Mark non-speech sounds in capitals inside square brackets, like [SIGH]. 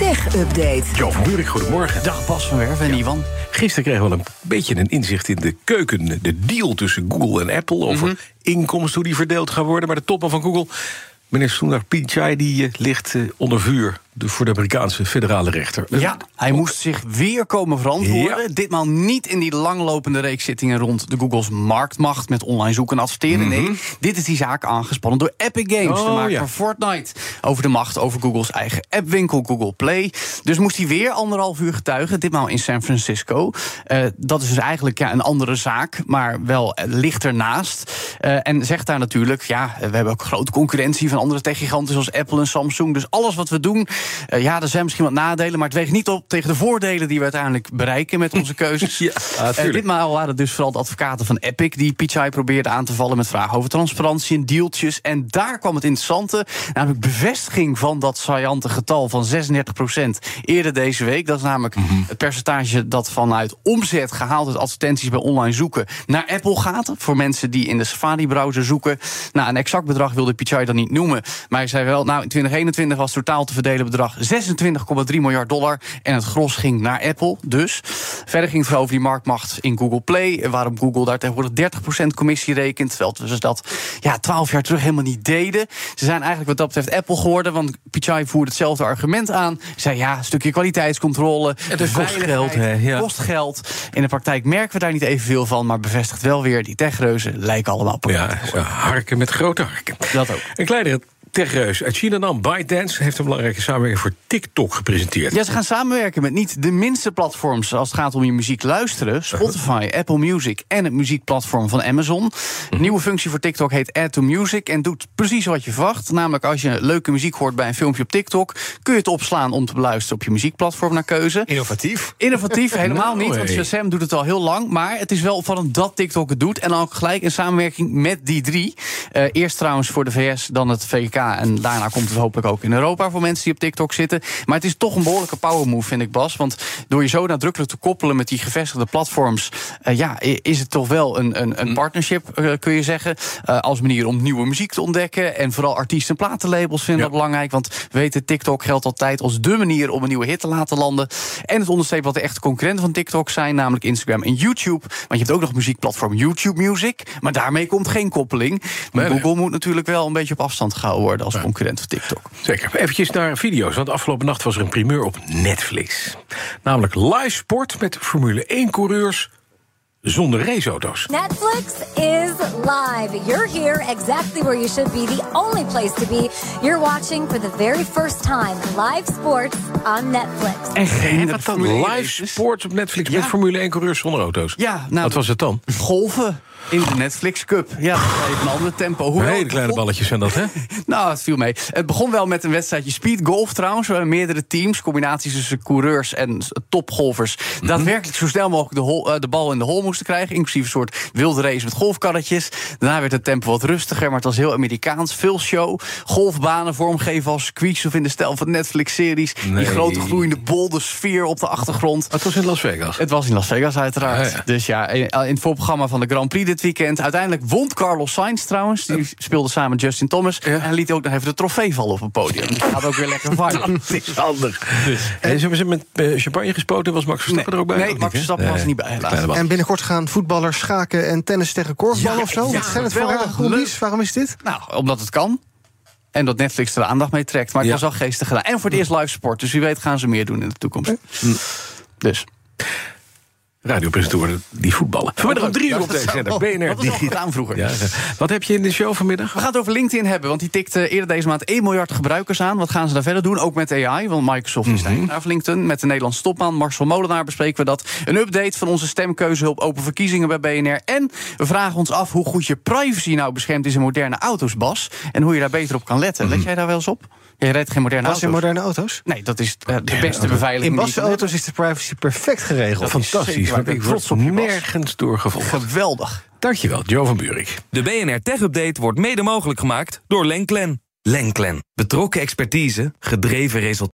Tech Update. Jo van Buurik, goedemorgen. Dag Bas van Werven en Ivan. Gisteren kregen we een beetje een inzicht in de keuken. De deal tussen Google en Apple over Mhm. inkomsten, hoe die verdeeld gaan worden. Maar de topman van Google, meneer Sundar Pichai, die eh, ligt eh, onder vuur de- voor de Amerikaanse federale rechter. Ja, hij moest zich weer komen verantwoorden. Ja. Ditmaal niet in die langlopende reeks zittingen rond de Googles marktmacht met online zoeken en adverteren. Nee, dit is die zaak aangespannen door Epic Games, Oh, de maker ja. van Fortnite. Over de macht over Googles eigen appwinkel Google Play. Dus moest hij weer anderhalf uur getuigen, ditmaal in San Francisco. Eh, dat is dus eigenlijk ja, een andere zaak, maar wel eh, ligt ernaast. Eh, en zegt daar natuurlijk, ja, we hebben ook grote concurrentie van andere techgiganten zoals Apple en Samsung. Dus alles wat we doen, eh, ja, er zijn misschien wat nadelen, maar het weegt niet op tegen de voordelen die we uiteindelijk bereiken met onze keuzes. [LAUGHS] Ja, Eh, ditmaal waren het dus vooral de advocaten van Epic die Pichai probeerden aan te vallen met vragen over transparantie en dealtjes. En daar kwam het interessante, namelijk bevestiging van dat saillante getal van 36% eerder deze week. Dat is namelijk Mhm. het percentage dat vanuit omzet gehaald uit advertenties bij online zoeken naar Apple gaat. Voor mensen die in de Safari-browser zoeken. Nou, een exact bedrag wilde Pichai dan niet noemen. Maar hij zei wel, nou, in 2021 was totaal te verdelen bedrag 26,3 miljard dollar. En het gros ging naar Apple, dus. Verder ging het over die marktmacht in Google Play. en Waarom Google daar tegenwoordig 30% commissie rekent. Terwijl ze dat ja, 12 jaar terug helemaal niet deden. Ze zijn eigenlijk wat dat betreft Apple geworden. Want Pichai voerde hetzelfde argument aan. Zei ja, een stukje kwaliteitscontrole. Het kost geld, hè, ja. kost geld. In de praktijk merken we daar niet evenveel van. Maar bevestigt wel weer, die techreuzen lijken allemaal Ja, harken met grote harken. Dat ook. Een kleinere techreus uit China dan, ByteDance, heeft een belangrijke samenwerking voor TikTok gepresenteerd. Ja, ze gaan samenwerken met niet de minste platforms als het gaat om je muziek luisteren. Spotify, Apple Music en het muziekplatform van Amazon. De nieuwe functie voor TikTok heet Add to Music en doet precies wat je verwacht. Namelijk als je leuke muziek hoort bij een filmpje op TikTok, kun je het opslaan om te beluisteren op je muziekplatform naar keuze. Innovatief. Innovatief, helemaal niet, want. [LAUGHS] Shazam doet het al heel lang. Maar het is wel opvallend dat TikTok het doet. En dan ook gelijk in samenwerking met die drie. Eh, eerst trouwens voor de VS, dan het VK. En daarna komt het hopelijk ook in Europa voor mensen die op TikTok zitten. Maar het is toch een behoorlijke power move, vind ik, Bas. Want door je zo nadrukkelijk te koppelen met die gevestigde platforms... eh, ja, is het toch wel een, een, een partnership, eh, kun je zeggen. eh, als manier om nieuwe muziek te ontdekken. En vooral artiesten en platenlabels vinden Ja. dat belangrijk. Want we weten, TikTok geldt altijd als dé manier om een nieuwe hit te laten landen. En het onderstreept wat de echte concurrenten van TikTok zijn, namelijk Instagram en YouTube. Want je hebt ook nog muziekplatform YouTube Music. Maar daarmee komt geen koppeling. Maar. Google moet natuurlijk wel een beetje op afstand gehouden worden als concurrent van TikTok. Zeker. Eventjes naar video's, want afgelopen nacht was er een primeur op Netflix. Namelijk live sport met Formule 1-coureurs zonder raceauto's. Netflix is live. You're here exactly where you should be, the only place to be. You're watching for the very first time live sports on Netflix. En geen 1 Live sports op Netflix Ja. met Formule 1-coureurs zonder auto's. Ja, nou, Wat was het dan? golven in de Netflix Cup. Ja, even een ander tempo. Hoewel Hele het kleine begon- balletjes zijn dat, hè? [LAUGHS] Nou, het viel mee. Het begon wel met een wedstrijdje speed golf trouwens. waar Meerdere teams, combinaties tussen coureurs en topgolfers... Mhm. daadwerkelijk zo snel mogelijk de, hol- eh, de bal in de hol moesten krijgen. Inclusief een soort wilde race met golfkarretjes. Daarna werd het tempo wat rustiger, maar het was heel Amerikaans. Veel show. Golfbanen vormgeven als circuits of in de stijl van Netflix-series. Nee. Die grote gloeiende bol, de sfeer op de achtergrond. Het was in Las Vegas. Het was in Las Vegas uiteraard. Ah, ja. Dus ja, in in het voorprogramma van de Grand Prix dit weekend. Uiteindelijk won Carlos Sainz trouwens. Die speelde samen met Justin Thomas. Ja. En liet ook nog even de trofee vallen op het podium. [LAUGHS] Dus gaat ook weer lekker viral. Het is handig. En ze hebben ze met eh, champagne gespoten. Was Max Verstappen er ook bij? Nee, Max? Verstappen was er niet bij. En binnenkort gaan voetballers schaken en tennis tegen korfbal Ja, of zo? Ja, Wat zijn het voor rare. Waarom is dit? Nou, omdat het kan. En dat Netflix er de aandacht mee trekt. Maar het was wel geestig gedaan. En voor het eerst live sport. Dus wie weet gaan ze meer doen in de toekomst. Dus. Radiopresentatoren die voetballen. Vanmiddag om drie uur op deze zender. BNR Dat was gedaan vroeger. Ja, ja. Wat heb je in de show vanmiddag? We gaan het over LinkedIn hebben, want die tikt eh, eerder deze maand 1 miljard gebruikers aan. Wat gaan ze daar verder doen? Ook met AI, want Microsoft is Mhm. daar van LinkedIn. Met de Nederlandse topman Marcel Molenaar bespreken we dat. Een update van onze stemkeuzehulp Open Verkiezingen bij BNR. En we vragen ons af hoe goed je privacy nou beschermd is in moderne auto's, Bas. En hoe je daar beter op kan letten. Mhm. Let jij daar wel eens op? Jij rijdt geen moderne Was in auto's. moderne auto's? Nee, dat is eh, de beste beveiliging. In die je Basse kan auto's is de privacy perfect geregeld. Fantastisch. Waar. Ik trots op je, Bas. nergens doorgevolgd. Geweldig. Dankjewel, Joe van Buurik. De BNR Tech Update wordt mede mogelijk gemaakt door Lenklen. Lenklen. Betrokken expertise, gedreven resultaten.